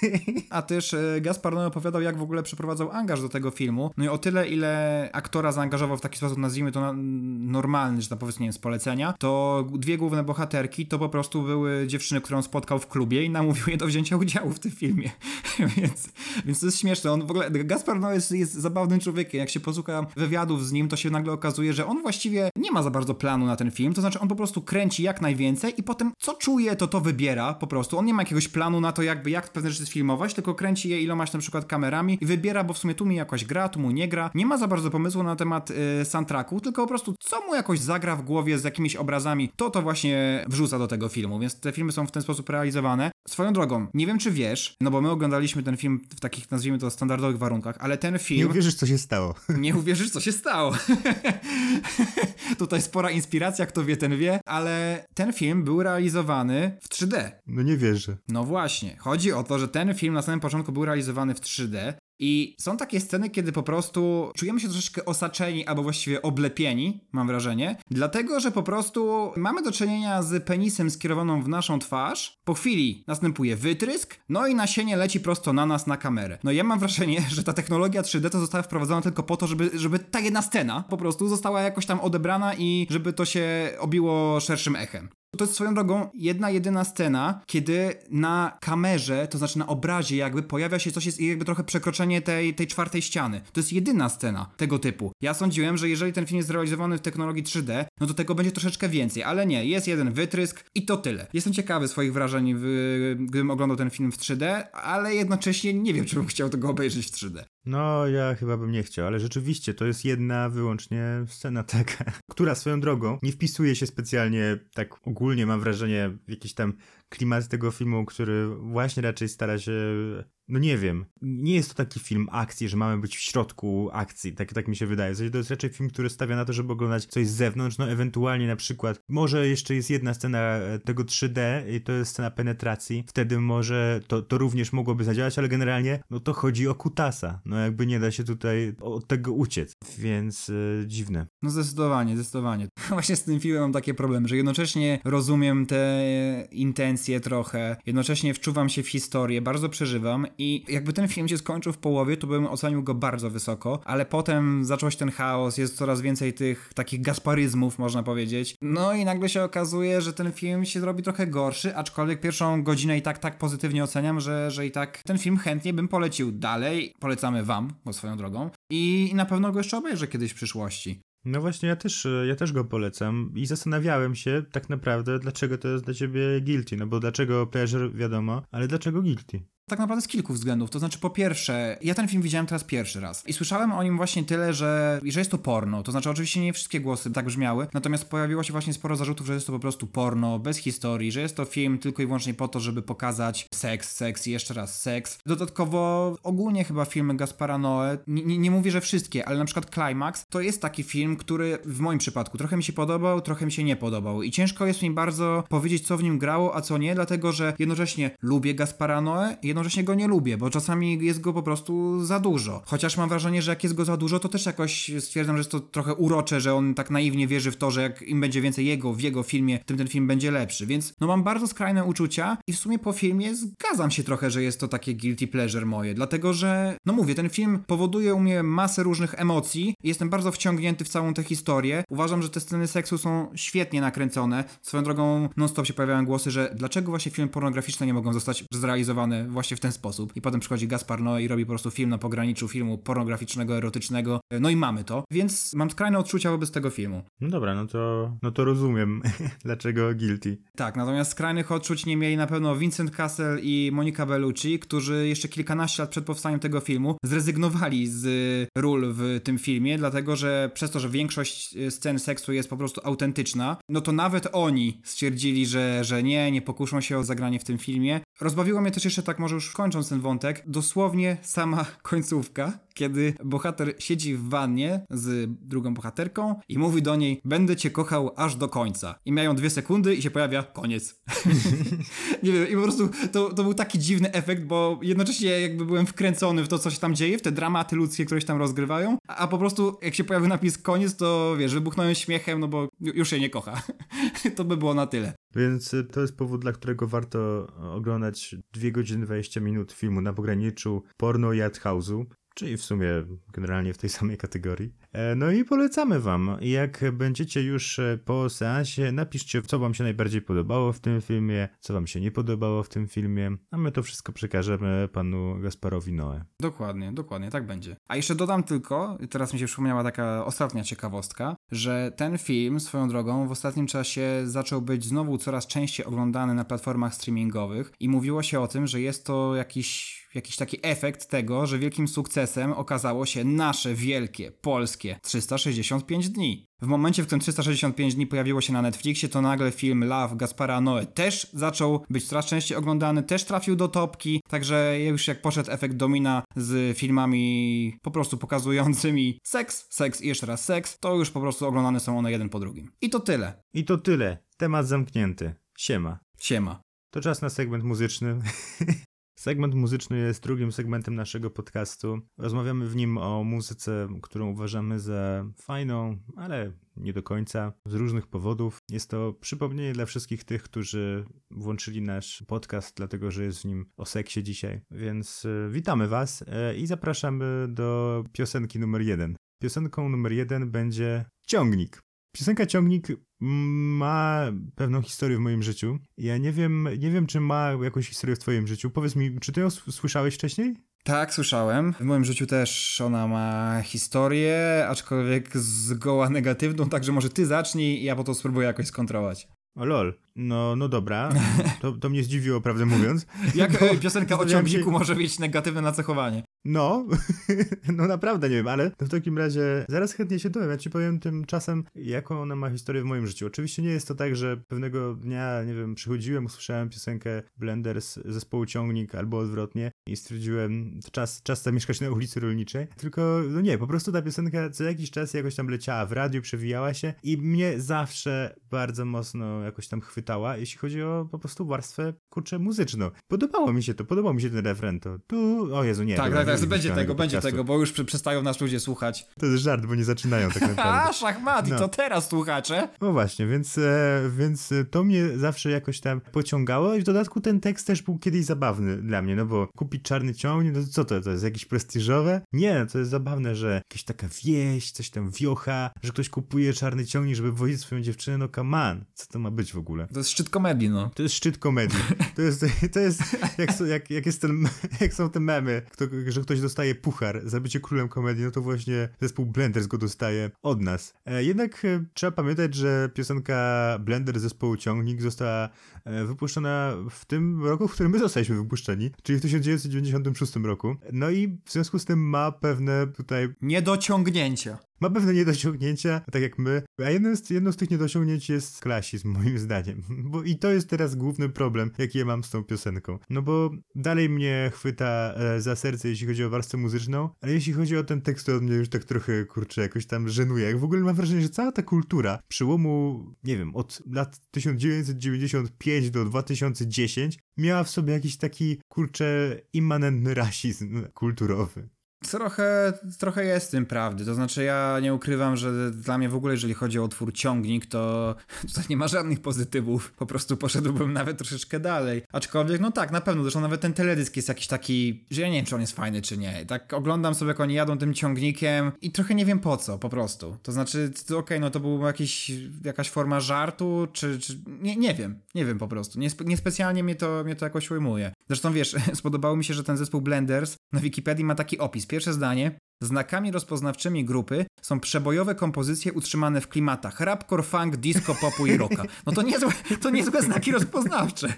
A też e, Gaspar Noé opowiadał, jak w ogóle przeprowadzał angaż do tego filmu. No i o tyle, ile aktora zaangażował w taki sposób, nazwijmy to na, normalny, że tak powiedzmy, nie wiem, z polecenia, to dwie główne bohaterki to po prostu były dziewczyny, którą spotkał w klubie i namówił je do wzięcia udziału w tym filmie. więc, więc to jest śmieszne. On w ogóle, Gaspar Noé jest, jest zabawnym człowiekiem. Jak się posłucha wywiadów z nim, to się nagle okazuje, że on właściwie nie ma za bardzo planu na ten film, to znaczy on po prostu kręci jak najwięcej i potem co czuje, to to wybiera po prostu. On nie ma jakiegoś planu na to, jakby jak pewne rzeczy sfilmować, tylko kręci je ilomaś na przykład kamerami i wybiera, bo w sumie tu mi jakoś gra, tu mu nie gra. Nie ma za bardzo pomysłu na temat y, soundtracku, tylko po prostu co mu jakoś zagra w głowie z jakimiś obrazami, to to właśnie wrzuca do tego filmu, więc te filmy są w ten sposób realizowane. Swoją drogą, nie wiem czy wiesz, no bo my oglądaliśmy ten film w takich, nazwijmy to, standardowych warunkach, ale ten film...
Nie uwierzysz, co się stało.
Nie uwierzysz, co się stało. Tutaj spora inspiracja, kto wie, ten wie, ale ten film był realizowany w 3D.
No nie wierzę.
No właśnie. Chodzi o to, że ten film na samym początku był realizowany w 3D. I są takie sceny, kiedy po prostu czujemy się troszeczkę osaczeni, albo właściwie oblepieni, mam wrażenie, dlatego że po prostu mamy do czynienia z penisem skierowaną w naszą twarz. Po chwili następuje wytrysk, no i nasienie leci prosto na nas na kamerę. No ja mam wrażenie, że ta technologia 3D to została wprowadzona tylko po to, żeby, żeby ta jedna scena po prostu została jakoś tam odebrana i żeby to się obiło szerszym echem. To jest swoją drogą jedna jedyna scena, kiedy na kamerze, to znaczy na obrazie jakby pojawia się coś, jest jakby trochę przekroczenie tej, tej czwartej ściany. To jest jedyna scena tego typu. Ja sądziłem, że jeżeli ten film jest zrealizowany w technologii 3D, no to tego będzie troszeczkę więcej, ale nie, jest jeden wytrysk i to tyle. Jestem ciekawy swoich wrażeń, w, gdybym oglądał ten film w 3D, ale jednocześnie nie wiem, czy bym chciał tego obejrzeć w 3D.
No, ja chyba bym nie chciał, ale rzeczywiście to jest jedna wyłącznie scena taka, która swoją drogą nie wpisuje się specjalnie tak ogólnie, mam wrażenie, w jakiś tam klimat tego filmu, który właśnie raczej stara się no nie wiem, nie jest to taki film akcji, że mamy być w środku akcji, tak, tak mi się wydaje. To jest raczej film, który stawia na to, żeby oglądać coś z zewnątrz, no ewentualnie na przykład, może jeszcze jest jedna scena e, tego 3D i to jest scena penetracji, wtedy może to, to również mogłoby zadziałać, ale generalnie, no to chodzi o kutasa, no jakby nie da się tutaj od tego uciec, więc yy, dziwne.
No zdecydowanie, zdecydowanie. Właśnie z tym filmem mam takie problemy, że jednocześnie rozumiem te intencje trochę, jednocześnie wczuwam się w historię, bardzo przeżywam i jakby ten film się skończył w połowie, to bym ocenił go bardzo wysoko, ale potem zaczął się ten chaos, jest coraz więcej tych takich gasparyzmów, można powiedzieć. No i nagle się okazuje, że ten film się zrobi trochę gorszy, aczkolwiek pierwszą godzinę i tak tak pozytywnie oceniam, że, że i tak ten film chętnie bym polecił dalej. Polecamy wam, bo swoją drogą. I, i na pewno go jeszcze obejrzę kiedyś w przyszłości.
No właśnie, ja też, ja też go polecam i zastanawiałem się tak naprawdę, dlaczego to jest dla ciebie guilty, no bo dlaczego pleasure wiadomo, ale dlaczego guilty?
Tak naprawdę z kilku względów. To znaczy, po pierwsze, ja ten film widziałem teraz pierwszy raz i słyszałem o nim właśnie tyle, że, że jest to porno. To znaczy, oczywiście nie wszystkie głosy tak brzmiały, natomiast pojawiło się właśnie sporo zarzutów, że jest to po prostu porno, bez historii, że jest to film tylko i wyłącznie po to, żeby pokazać seks, seks i jeszcze raz seks. Dodatkowo, ogólnie chyba filmy Gaspara Noe, nie, nie mówię, że wszystkie, ale na przykład Climax to jest taki film, który w moim przypadku trochę mi się podobał, trochę mi się nie podobał i ciężko jest mi bardzo powiedzieć, co w nim grało, a co nie, dlatego że jednocześnie lubię Gaspara Noe, go nie lubię, bo czasami jest go po prostu za dużo. Chociaż mam wrażenie, że jak jest go za dużo, to też jakoś stwierdzam, że jest to trochę urocze, że on tak naiwnie wierzy w to, że jak im będzie więcej jego w jego filmie, tym ten film będzie lepszy. Więc no mam bardzo skrajne uczucia i w sumie po filmie zgadzam się trochę, że jest to takie guilty pleasure moje, dlatego że, no mówię, ten film powoduje u mnie masę różnych emocji jestem bardzo wciągnięty w całą tę historię. Uważam, że te sceny seksu są świetnie nakręcone. Swoją drogą non-stop się pojawiają głosy, że dlaczego właśnie filmy pornograficzne nie mogą zostać zrealizowane właśnie w ten sposób. I potem przychodzi Gaspar Noé i robi po prostu film na pograniczu filmu pornograficznego, erotycznego. No i mamy to. Więc mam skrajne odczucia wobec tego filmu.
No dobra, no to, no to rozumiem, dlaczego guilty.
Tak, natomiast skrajnych odczuć nie mieli na pewno Vincent Cassel i Monica Bellucci, którzy jeszcze kilkanaście lat przed powstaniem tego filmu zrezygnowali z ról w tym filmie, dlatego że przez to, że większość scen seksu jest po prostu autentyczna, no to nawet oni stwierdzili, że, że nie, nie pokuszą się o zagranie w tym filmie. Rozbawiło mnie też jeszcze tak, może już kończąc ten wątek, dosłownie sama końcówka, kiedy bohater siedzi w wannie z drugą bohaterką i mówi do niej: Będę cię kochał aż do końca. I mają dwie sekundy i się pojawia koniec. nie wiem, i po prostu to, to był taki dziwny efekt, bo jednocześnie jakby byłem wkręcony w to, co się tam dzieje, w te dramaty ludzkie, które się tam rozgrywają, a, po prostu jak się pojawił napis koniec, to wiesz, wybuchnąłem śmiechem, no bo już się nie kocha. to by było na tyle.
Więc y, to jest powód, dla którego warto oglądać 2 godziny 20 minut filmu na pograniczu porno i house'u czyli w sumie generalnie w tej samej kategorii. E, no i polecamy wam. Jak będziecie już e, po seansie, napiszcie, co wam się najbardziej podobało w tym filmie, co wam się nie podobało w tym filmie, a my to wszystko przekażemy panu Gasparowi Noe.
Dokładnie, dokładnie, tak będzie. A jeszcze dodam tylko, teraz mi się przypomniała taka ostatnia ciekawostka, że ten film swoją drogą w ostatnim czasie zaczął być znowu coraz częściej oglądany na platformach streamingowych i mówiło się o tym, że jest to jakiś jakiś taki efekt tego, że wielkim sukcesem okazało się nasze wielkie, polskie 365 dni. W momencie, w którym 365 dni pojawiło się na Netflixie, to nagle film Love Gaspara Noe też zaczął być coraz częściej oglądany, też trafił do topki, także już jak poszedł efekt domina z filmami po prostu pokazującymi seks, seks i jeszcze raz seks, to już po prostu oglądane są one jeden po drugim. I to tyle.
I to tyle. Temat zamknięty. Siema.
Siema.
To czas na segment muzyczny. Segment muzyczny jest drugim segmentem naszego podcastu. Rozmawiamy w nim o muzyce, którą uważamy za fajną, ale nie do końca, z różnych powodów. Jest to przypomnienie dla wszystkich tych, którzy włączyli nasz podcast, dlatego że jest w nim o seksie dzisiaj. Więc y, witamy Was y, i zapraszamy do piosenki numer jeden. Piosenką numer jeden będzie Ciągnik. Piosenka Ciągnik ma pewną historię w moim życiu. Ja nie wiem, nie wiem, czy ma jakąś historię w twoim życiu. Powiedz mi, czy ty ją słyszałeś wcześniej?
Tak, słyszałem. W moim życiu też ona ma historię, aczkolwiek zgoła negatywną, także może ty zacznij i ja po to spróbuję jakoś skontrolować.
O lol. No, no dobra. To, to mnie zdziwiło, prawdę mówiąc.
Jak bo piosenka o ciągniku się... może mieć negatywne nacechowanie?
No, no naprawdę nie wiem, ale w takim razie zaraz chętnie się dowiem. Ja ci powiem tymczasem, jaką ona ma historię w moim życiu. Oczywiście nie jest to tak, że pewnego dnia, nie wiem, przychodziłem, usłyszałem piosenkę Blenders zespołu Ciągnik albo odwrotnie i stwierdziłem, to czas, czas zamieszkać na ulicy Rolniczej. Tylko, no nie, po prostu ta piosenka co jakiś czas jakoś tam leciała w radiu, przewijała się i mnie zawsze bardzo mocno jakoś tam chwytała, jeśli chodzi o po prostu warstwę, kurczę, muzyczną. Podobało mi się to, podobał mi się ten refren, to tu, o Jezu, nie.
Tak, tak, tak, będzie tego, będzie tego, bo już przestają nas ludzie słuchać.
To jest żart, bo nie zaczynają tak naprawdę.
A, szachmat, no. i to teraz słuchacze?
No właśnie, więc, e, więc to mnie zawsze jakoś tam pociągało i w dodatku ten tekst też był kiedyś zabawny dla mnie, no bo kupić czarny ciągnik, no to co to, to jest jakieś prestiżowe? Nie, to jest zabawne, że jakaś taka wieś, coś tam wiocha, że ktoś kupuje czarny ciągnik, żeby wozić swoją dziewczynę, no come on, co to ma być w ogóle?
To jest szczyt komedii, no.
To jest szczyt komedii. To jest, to jest jak, jak, jak, jest ten, jak są te memy, kto, że ktoś dostaje puchar za bycie królem komedii, no to właśnie zespół Blenders go dostaje od nas. E, jednak e, trzeba pamiętać, że piosenka Blender zespołu Ciągnik została e, wypuszczona w tym roku, w którym my zostaliśmy wypuszczeni, czyli w 1996 roku. No i w związku z tym ma pewne tutaj...
Niedociągnięcia
ma pewne niedociągnięcia, tak jak my, a jedno z, jedno z tych niedociągnięć jest klasizm, moim zdaniem. Bo i to jest teraz główny problem, jaki ja mam z tą piosenką. No bo dalej mnie chwyta e, za serce, jeśli chodzi o warstwę muzyczną, ale jeśli chodzi o ten tekst, to mnie już tak trochę, kurczę, jakoś tam żenuje. Jak w ogóle mam wrażenie, że cała ta kultura przełomu, nie wiem, od lat 1995 do 2010 miała w sobie jakiś taki, kurczę, immanentny rasizm kulturowy.
Trochę, trochę jest tym prawdy. To znaczy, ja nie ukrywam, że dla mnie w ogóle, jeżeli chodzi o utwór ciągnik, to tutaj nie ma żadnych pozytywów. Po prostu poszedłbym nawet troszeczkę dalej. Aczkolwiek, no tak, na pewno. Zresztą nawet ten teledysk jest jakiś taki, że ja nie wiem, czy on jest fajny, czy nie. Tak oglądam sobie, jak oni jadą tym ciągnikiem i trochę nie wiem po co, po prostu. To znaczy, okej, okay, no to był jakiś, jakaś forma żartu, czy, czy... Nie, nie wiem, nie wiem po prostu. Niespe niespecjalnie mnie to, mnie to jakoś ujmuje. Zresztą wiesz, spodobało mi się, że ten zespół Blenders na Wikipedii ma taki opis Pierwsze zdanie. Znakami rozpoznawczymi grupy są przebojowe kompozycje utrzymane w klimatach rapcore, funk, disco, popu i rocka. No to niezłe, to niezłe znaki rozpoznawcze.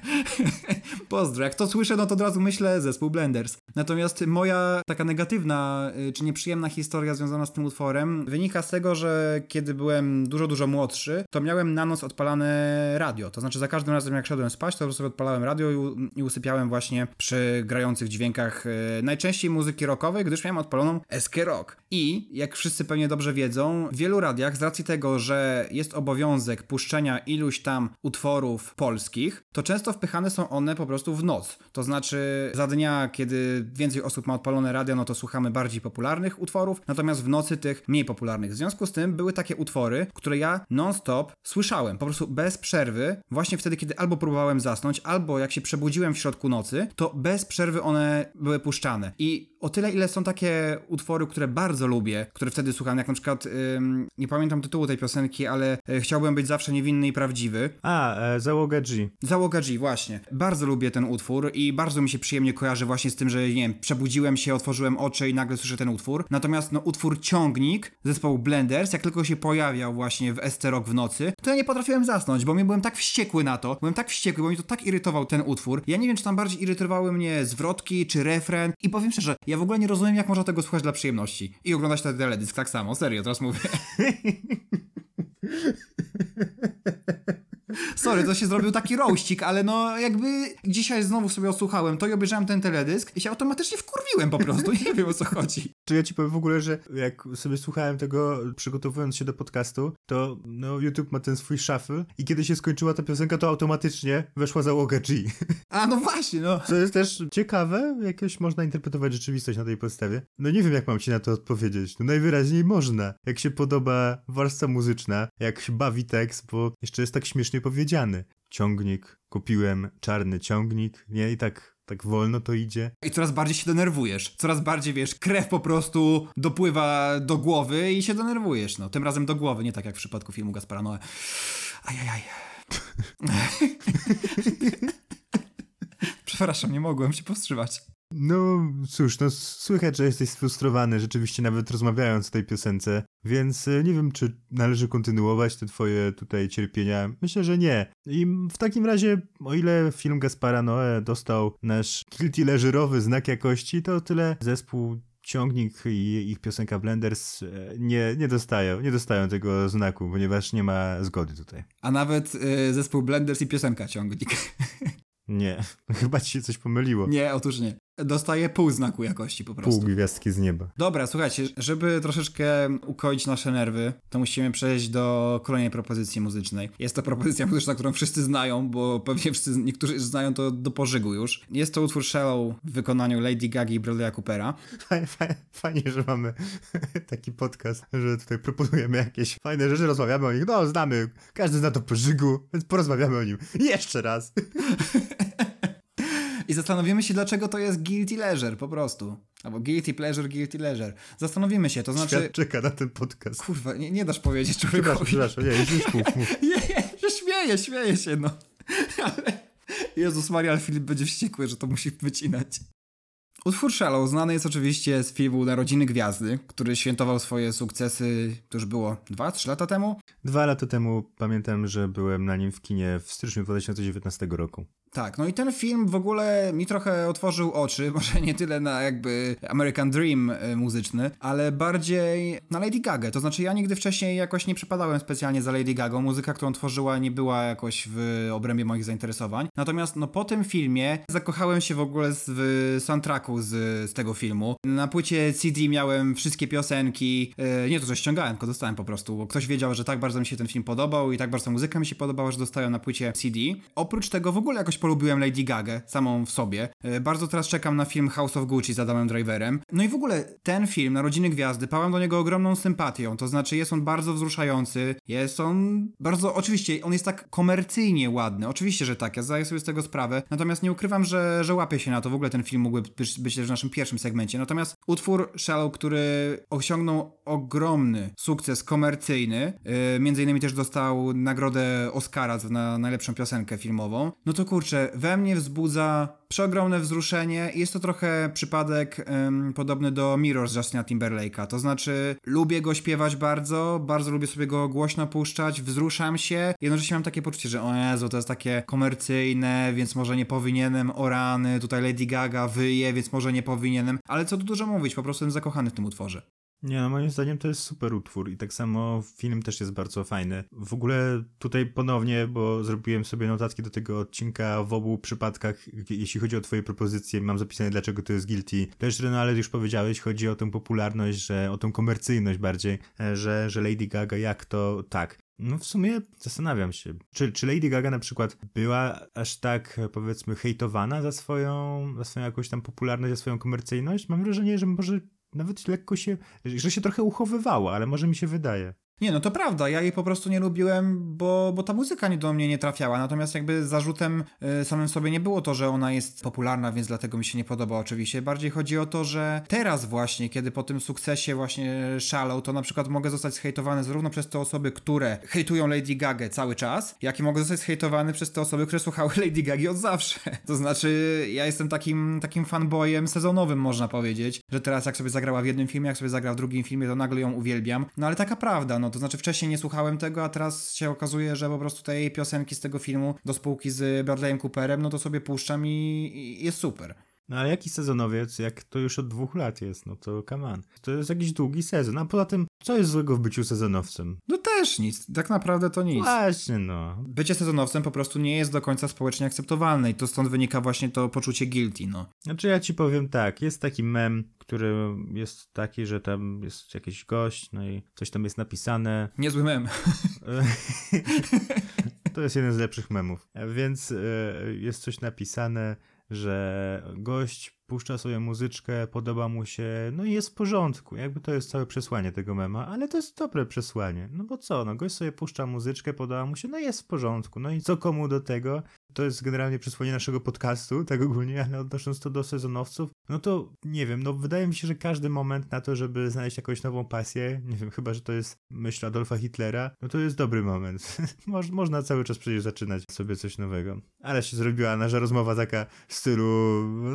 Pozdro. Jak to słyszę, no to od razu myślę zespół Blenders. Natomiast moja taka negatywna y, czy nieprzyjemna historia związana z tym utworem wynika z tego, że kiedy byłem dużo, dużo młodszy, to miałem na noc odpalane radio. To znaczy za każdym razem jak szedłem spać, to sobie odpalałem radio i, usypiałem właśnie przy grających dźwiękach y, najczęściej muzyki rockowej, gdyż miałem odpaloną SK Rock. I, jak wszyscy pewnie dobrze wiedzą, w wielu radiach z racji tego, że jest obowiązek puszczenia iluś tam utworów polskich, to często wpychane są one po prostu w noc. To znaczy za dnia, kiedy więcej osób ma odpalone radio, no to słuchamy bardziej popularnych utworów, natomiast w nocy tych mniej popularnych. W związku z tym były takie utwory, które ja non-stop słyszałem, po prostu bez przerwy, właśnie wtedy, kiedy albo próbowałem zasnąć, albo jak się przebudziłem w środku nocy, to bez przerwy one były puszczane. I o tyle, ile są takie utwory, utwory, które bardzo lubię, które wtedy słucham, jak na przykład, ym, nie pamiętam tytułu tej piosenki, ale y, chciałbym być zawsze niewinny i prawdziwy.
A, e, załoga G.
Załoga G, właśnie. Bardzo lubię ten utwór i bardzo mi się przyjemnie kojarzy właśnie z tym, że nie wiem, przebudziłem się, otworzyłem oczy i nagle słyszę ten utwór. Natomiast no utwór Ciągnik zespołu Blenders, jak tylko się pojawiał właśnie w Rock w nocy, to ja nie potrafiłem zasnąć, bo mnie byłem tak wściekły na to, byłem tak wściekły, bo mi to tak irytował ten utwór. Ja nie wiem, czy tam bardziej irytowały mnie zwrotki, czy refren i powiem szczerze, ja w ogóle nie rozumiem, jak można tego słuchać dla przyjemności. I oglądać ten teledysk tak samo, serio, teraz mówię. Sorry, to się zrobił taki rościk, ale no jakby dzisiaj znowu sobie odsłuchałem to i obejrzałem ten teledysk i się automatycznie wkurwiłem po prostu, nie wiem o co chodzi.
Czy ja ci powiem w ogóle, że jak sobie słuchałem tego, przygotowując się do podcastu, to no YouTube ma ten swój shuffle i kiedy się skończyła ta piosenka, to automatycznie weszła załoga G.
A no właśnie, no.
Co jest też ciekawe, jakoś można interpretować rzeczywistość na tej podstawie. No nie wiem, jak mam ci na to odpowiedzieć. No najwyraźniej można. Jak się podoba warstwa muzyczna, jak się bawi tekst, bo jeszcze jest tak śmiesznie powiedziany. Ciągnik, kupiłem czarny ciągnik, nie? I tak tak wolno to idzie.
I coraz bardziej się denerwujesz. Coraz bardziej, wiesz, krew po prostu dopływa do głowy i się denerwujesz, no. Tym razem do głowy, nie tak jak w przypadku filmu Gaspara Noe. Ajajaj. Przepraszam, nie mogłem się powstrzymać.
No cóż, no słychać, że jesteś sfrustrowany, rzeczywiście nawet rozmawiając o tej piosence, więc e, nie wiem, czy należy kontynuować te twoje tutaj cierpienia. Myślę, że nie. I w takim razie, o ile film Gaspara Noe dostał nasz guilty leżerowy znak jakości, to tyle zespół Ciągnik i ich piosenka Blenders e, nie, nie dostają, nie dostają tego znaku, ponieważ nie ma zgody tutaj.
A nawet y, zespół Blenders i piosenka Ciągnik.
Nie, chyba ci się coś pomyliło.
Nie, otóż nie. Dostaje pół znaku jakości po prostu.
Pół gwiazdki z nieba.
Dobra, słuchajcie, żeby troszeczkę ukoić nasze nerwy, to musimy przejść do kolejnej propozycji muzycznej. Jest to propozycja muzyczna, którą wszyscy znają, bo pewnie wszyscy, niektórzy znają to do pożygu już. Jest to utwór Shallow w wykonaniu Lady Gaga i Bradley'a Coopera.
Fajnie, fajnie, fajnie, że mamy taki podcast, że tutaj proponujemy jakieś fajne rzeczy, rozmawiamy o nich. No, znamy, każdy zna to pożygu, więc porozmawiamy o nim jeszcze raz.
I zastanowimy się, dlaczego to jest guilty leisure, po prostu. Albo guilty pleasure, guilty leisure. Zastanowimy się, to znaczy...
Świat czeka na ten podcast.
Kurwa, nie, nie dasz powiedzieć człowiekowi.
Przepraszam, przepraszam, nie, już mów, mów.
Nie, nie, śmieję, śmieję się, no. Ale... Jezus Maria, Filip będzie wściekły, że to musi wycinać. Utwór Shallow znany jest oczywiście z filmu Narodziny Gwiazdy, który świętował swoje sukcesy, to już było 2-3 lata temu.
Dwa lata temu pamiętam, że byłem na nim w kinie w styczniu 2019 roku.
Tak, no i ten film w ogóle mi trochę otworzył oczy, może nie tyle na jakby American Dream y, muzyczny, ale bardziej na Lady Gaga. To znaczy ja nigdy wcześniej jakoś nie przypadałem specjalnie za Lady Gaga. Muzyka, którą tworzyła nie była jakoś w obrębie moich zainteresowań. Natomiast no po tym filmie zakochałem się w ogóle w soundtracku z, z tego filmu. Na płycie CD miałem wszystkie piosenki, y, nie to, że ściągałem, tylko dostałem po prostu, bo ktoś wiedział, że tak bardzo mi się ten film podobał i tak bardzo muzyka mi się podobała, że dostałem na płycie CD. Oprócz tego w ogóle jakoś polubiłem Lady Gaga samą w sobie. E, bardzo teraz czekam na film House of Gucci z Adamem Driverem. No i w ogóle ten film, Narodziny Gwiazdy, pałam do niego ogromną sympatią. To znaczy jest on bardzo wzruszający, jest on bardzo, oczywiście, on jest tak komercyjnie ładny. Oczywiście, że tak, ja zdaję sobie z tego sprawę. Natomiast nie ukrywam, że, że łapię się na to. W ogóle ten film mógłby być, być też w naszym pierwszym segmencie. Natomiast utwór Shallow, który osiągnął ogromny sukces komercyjny, yy, między innymi też dostał nagrodę Oscara na najlepszą piosenkę filmową, no to kurczę, we mnie wzbudza przeogromne wzruszenie. Jest to trochę przypadek podobny do Mirrors Justina Timberlake'a. To znaczy, lubię go śpiewać bardzo, bardzo lubię sobie go głośno puszczać, wzruszam się. Jednocześnie mam takie poczucie, że o Jezu, to jest takie komercyjne, więc może nie powinienem, o rany, tutaj Lady Gaga wyje, więc może nie powinienem. Ale co tu dużo mówić, po prostu jestem zakochany w tym utworze.
Nie, no moim zdaniem to jest super utwór i tak samo film też jest bardzo fajny. W ogóle tutaj ponownie, bo zrobiłem sobie notatki do tego odcinka w obu przypadkach, jeśli chodzi o twoje propozycje, mam zapisane dlaczego to jest guilty. Też no ale już powiedziałeś, chodzi o tę popularność, że o tą komercyjność bardziej, e, że, że Lady Gaga jak to tak. No w sumie zastanawiam się, czy, czy Lady Gaga na przykład była aż tak powiedzmy hejtowana za swoją, za swoją jakąś tam popularność, za swoją komercyjność? Mam wrażenie, że może nawet lekko się, że się trochę uchowywała, ale może mi się wydaje.
Nie, no to prawda, ja jej po prostu nie lubiłem, bo, bo ta muzyka nie do mnie nie trafiała, natomiast jakby zarzutem y, samym sobie nie było to, że ona jest popularna, więc dlatego mi się nie podoba oczywiście. Bardziej chodzi o to, że teraz właśnie, kiedy po tym sukcesie właśnie Shallow, to na przykład mogę zostać zhejtowany zarówno przez te osoby, które hejtują Lady Gaga cały czas, jak i mogę zostać zhejtowany przez te osoby, które słuchały Lady Gagi od zawsze. To znaczy, ja jestem takim, takim fanboyem sezonowym, można powiedzieć, że teraz jak sobie zagrała w jednym filmie, jak sobie zagra w drugim filmie, to nagle ją uwielbiam. No ale taka prawda, no to znaczy wcześniej nie słuchałem tego, a teraz się okazuje, że po prostu te jej piosenki z tego filmu do spółki z Bradleyem Cooperem, no to sobie puszczam i, i jest super.
No ale jaki sezonowiec, jak to już od dwóch lat jest, no to come on. To jest jakiś długi sezon, a poza tym, co jest złego w byciu sezonowcem?
No też nic, tak naprawdę to nic.
Właśnie no.
Bycie sezonowcem po prostu nie jest do końca społecznie akceptowalne i to stąd wynika właśnie to poczucie guilty, no.
Znaczy ja ci powiem tak, jest taki mem, który jest taki, że tam jest jakiś gość, no i coś tam jest napisane.
Niezły mem.
to jest jeden z lepszych memów. Więc jest coś napisane, że gość puszcza sobie muzyczkę, podoba mu się, no i jest w porządku. Jakby to jest całe przesłanie tego mema, ale to jest dobre przesłanie. No bo co, no gość sobie puszcza muzyczkę, podoba mu się, no i jest w porządku. No i co komu do tego? To jest generalnie przesłanie naszego podcastu, tak ogólnie, ale odnosząc to do sezonowców, no to nie wiem, no wydaje mi się, że każdy moment na to, żeby znaleźć jakąś nową pasję, nie wiem, chyba, że to jest myśl Adolfa Hitlera, no to jest dobry moment. Moż, można cały czas przecież zaczynać sobie coś nowego. Ale się zrobiła nasza rozmowa taka w stylu,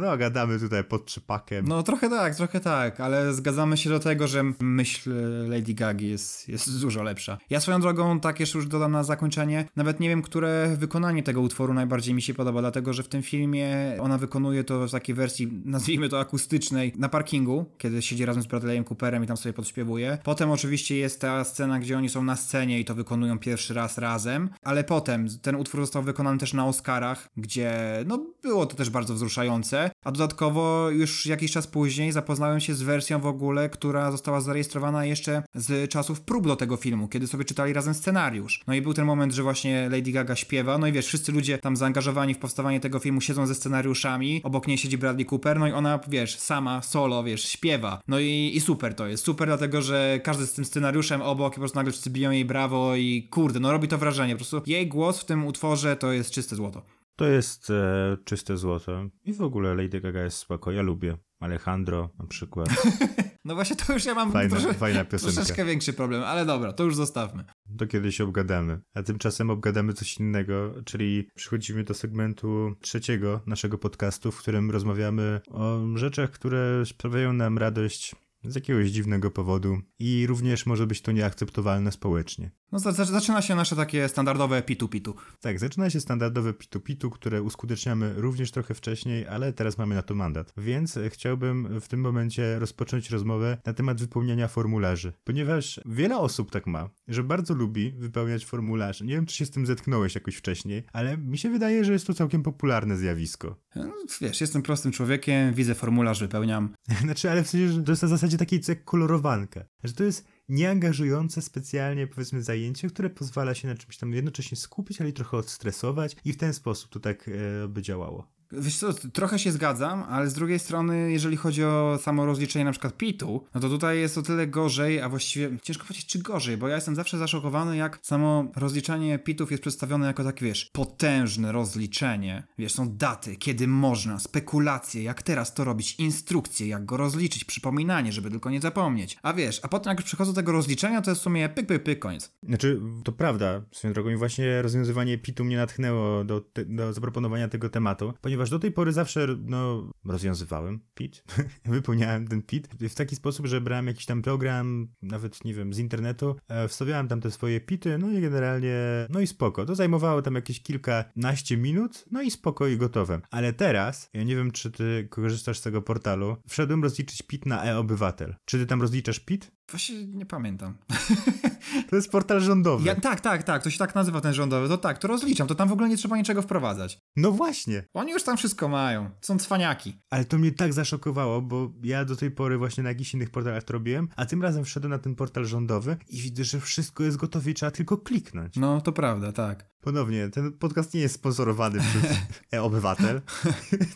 no gadamy tutaj pod trzypakiem.
No trochę tak, trochę tak, ale zgadzamy się do tego, że myśl Lady Gagi jest, jest dużo lepsza. Ja swoją drogą, tak jeszcze już dodam na zakończenie, nawet nie wiem, które wykonanie tego utworu najbardziej mi się podoba, dlatego że w tym filmie ona wykonuje to w takiej wersji, nazwijmy to akustycznej, na parkingu, kiedy siedzi razem z Bradleyem Cooperem i tam sobie podśpiewuje. Potem oczywiście jest ta scena, gdzie oni są na scenie i to wykonują pierwszy raz razem, ale potem ten utwór został wykonany też na Oscarach, gdzie no było to też bardzo wzruszające, a dodatkowo już jakiś czas później zapoznałem się z wersją w ogóle, która została zarejestrowana jeszcze z czasów prób do tego filmu, kiedy sobie czytali razem scenariusz. No i był ten moment, że właśnie Lady Gaga śpiewa, no i wiesz, wszyscy ludzie tam zaangażowani w powstawanie tego filmu siedzą ze scenariuszami, obok niej siedzi Bradley Cooper, no i ona, wiesz, sama, solo, wiesz, śpiewa. No i, i super to jest. Super dlatego, że każdy z tym scenariuszem obok i po prostu nagle wszyscy biją jej brawo i kurde, no robi to wrażenie. Po prostu jej głos w tym utworze to jest czyste złoto.
To jest e, czyste złoto. I w ogóle Lady Gaga jest spoko. Ja lubię. Alejandro na przykład.
no właśnie to już ja mam
fajna,
trosze,
fajna piosenka.
troszeczkę większy problem, ale dobra, to już zostawmy.
To kiedyś obgadamy. A tymczasem obgadamy coś innego, czyli przechodzimy do segmentu trzeciego naszego podcastu, w którym rozmawiamy o rzeczach, które sprawiają nam radość z jakiegoś dziwnego powodu i również może być to nieakceptowalne społecznie.
No zaczyna się nasze takie standardowe pitu-pitu.
Tak, zaczyna się standardowe pitu-pitu, które uskuteczniamy również trochę wcześniej, ale teraz mamy na to mandat. Więc chciałbym w tym momencie rozpocząć rozmowę na temat wypełniania formularzy, ponieważ wiele osób tak ma, że bardzo lubi wypełniać formularze. Nie wiem, czy się z tym zetknąłeś jakoś wcześniej, ale mi się wydaje, że jest to całkiem popularne zjawisko.
No, wiesz, jestem prostym człowiekiem, widzę formularz, wypełniam.
znaczy, ale w sensie, że to jest na zasadzie takiej jak kolorowanka, że to jest nieangażujące specjalnie, powiedzmy, zajęcie, które pozwala się na czymś tam jednocześnie skupić, ale i trochę odstresować i w ten sposób to tak e, by działało.
Wiesz co, trochę się zgadzam, ale z drugiej strony, jeżeli chodzi o samo rozliczenie na przykład PIT-u, no to tutaj jest o tyle gorzej, a właściwie ciężko powiedzieć czy gorzej, bo ja jestem zawsze zaszokowany, jak samo rozliczanie PIT-ów jest przedstawione jako tak, wiesz, potężne rozliczenie. Wiesz, są daty, kiedy można, spekulacje, jak teraz to robić, instrukcje, jak go rozliczyć, przypominanie, żeby tylko nie zapomnieć. A wiesz, a potem jak już przychodzę do tego rozliczenia, to jest w sumie pyk, pyk, pyk, koniec.
Znaczy, to prawda, swoją drogą i właśnie rozwiązywanie PIT-u mnie natchnęło do, te, do zaproponowania tego tematu, ponieważ ponieważ do tej pory zawsze no, rozwiązywałem PIT, wypełniałem ten PIT w taki sposób, że brałem jakiś tam program, nawet nie wiem, z internetu, e, wstawiałem tam te swoje PITy, no i generalnie, no i spoko. To zajmowało tam jakieś kilkanaście minut, no i spoko i gotowe. Ale teraz, ja nie wiem, czy ty korzystasz z tego portalu, wszedłem rozliczyć PIT na e-obywatel. Czy ty tam rozliczasz PIT?
Właśnie nie pamiętam.
To jest portal rządowy.
Ja, tak, tak, tak, to się tak nazywa ten rządowy. To tak, to rozliczam, to tam w ogóle nie trzeba niczego wprowadzać.
No właśnie.
Oni już tam wszystko mają. Są cwaniaki.
Ale to mnie tak zaszokowało, bo ja do tej pory właśnie na jakichś innych portalach to robiłem, a tym razem wszedłem na ten portal rządowy i widzę, że wszystko jest gotowe i trzeba tylko kliknąć.
No, to prawda, tak.
Ponownie, ten podcast nie jest sponsorowany przez e-obywatel.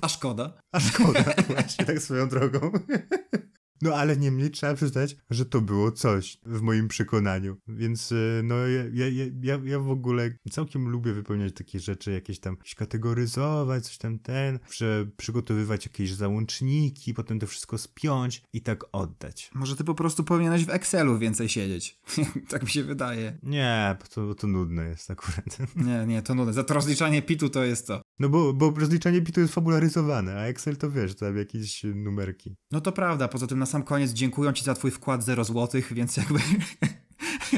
A szkoda.
A szkoda, właśnie tak swoją drogą. No ale niemniej trzeba przyznać, że to było coś w moim przekonaniu. Więc y, no ja, ja, ja, ja w ogóle całkiem lubię wypełniać takie rzeczy, jakieś tam jakieś kategoryzować, coś tam ten, że przygotowywać jakieś załączniki, potem to wszystko spiąć i tak oddać.
Może ty po prostu powinieneś w Excelu więcej siedzieć. tak mi się wydaje.
Nie, bo to, bo to nudne jest akurat.
Nie, nie, to nudne. Za to rozliczanie pitu to jest to.
No bo, bo rozliczanie bitu jest fabularyzowane, a Excel to wiesz, tam jakieś numerki.
No to prawda, poza tym na sam koniec dziękuję ci za twój wkład 0 złotych, więc jakby...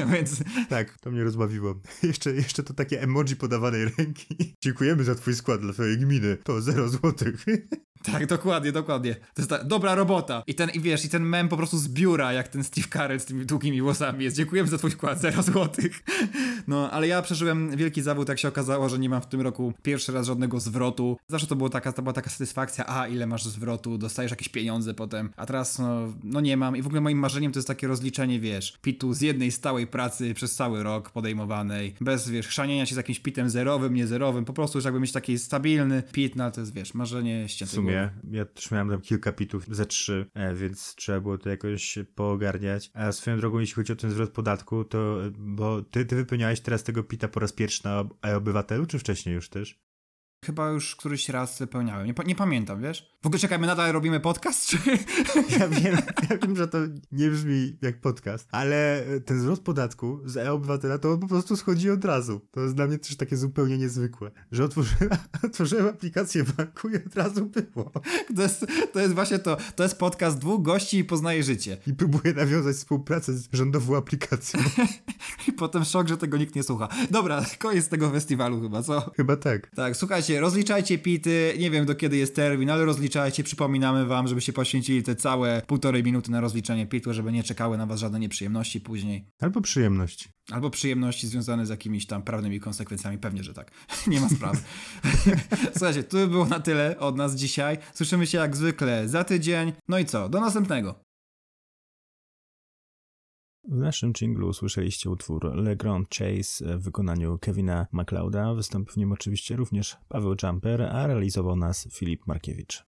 więc
Tak, to mnie rozbawiło. Jeszcze, jeszcze to takie emoji podawanej ręki. Dziękujemy za twój skład dla twojej gminy. To 0 złotych.
tak, dokładnie, dokładnie. To jest ta dobra robota. I ten, i wiesz, i ten mem po prostu z biura, jak ten Steve Carell z tymi długimi włosami jest. Dziękujemy za twój wkład, 0 złotych. No, ale ja przeżyłem wielki zawód, jak się okazało, że nie mam w tym roku pierwszy raz żadnego zwrotu. Zawsze to, było taka, to była taka satysfakcja, a ile masz zwrotu, dostajesz jakieś pieniądze potem, a teraz no, no nie mam. I w ogóle moim marzeniem to jest takie rozliczenie, wiesz, pitu z jednej stałej pracy przez cały rok podejmowanej, bez, wiesz, chrzanienia się z jakimś pitem zerowym, niezerowym, po prostu już jakby mieć taki stabilny pit, no ale to jest, wiesz, marzenie
W
ściętego.
sumie, ja też miałem tam kilka pitów, ze trzy, e, więc trzeba było to jakoś poogarniać. A swoją drogą, jeśli chodzi o ten zwrot podatku, to, bo ty, ty wypełniałeś teraz tego pita po raz pierwszy na e-obywatelu, czy wcześniej już też?
Chyba już któryś raz wypełniałem. Nie, nie pamiętam, wiesz? W ogóle czekaj, my nadal robimy podcast, czy...
Ja wiem, ja wiem, że to nie brzmi jak podcast, ale ten zwrot podatku z e-obywatela to on po prostu schodzi od razu. To jest dla mnie też takie zupełnie niezwykłe, że otworzyłem, otworzyłem aplikację banku i od razu było.
To jest, to jest właśnie to. To jest podcast dwóch gości i poznaje życie.
I próbuję nawiązać współpracę z rządową aplikacją.
I potem szok, że tego nikt nie słucha. Dobra, koniec tego festiwalu chyba, co?
Chyba tak.
Tak, słuchajcie, rozliczajcie pity, nie wiem do kiedy jest termin, ale rozliczajcie, przypominamy wam, żebyście poświęcili te całe półtorej minuty na rozliczenie pitu, żeby nie czekały na was żadne nieprzyjemności później.
Albo przyjemności.
Albo przyjemności związane z jakimiś tam prawnymi konsekwencjami, pewnie, że tak. Nie ma sprawy. Słuchajcie, to by było na tyle od nas dzisiaj. Słyszymy się jak zwykle za tydzień. No i co, do następnego.
W naszym jinglu usłyszeliście utwór Le Grand Chase w wykonaniu Kevina MacLeoda. Wystąpił w nim oczywiście również Paweł Jumper, a realizował nas Filip Markiewicz.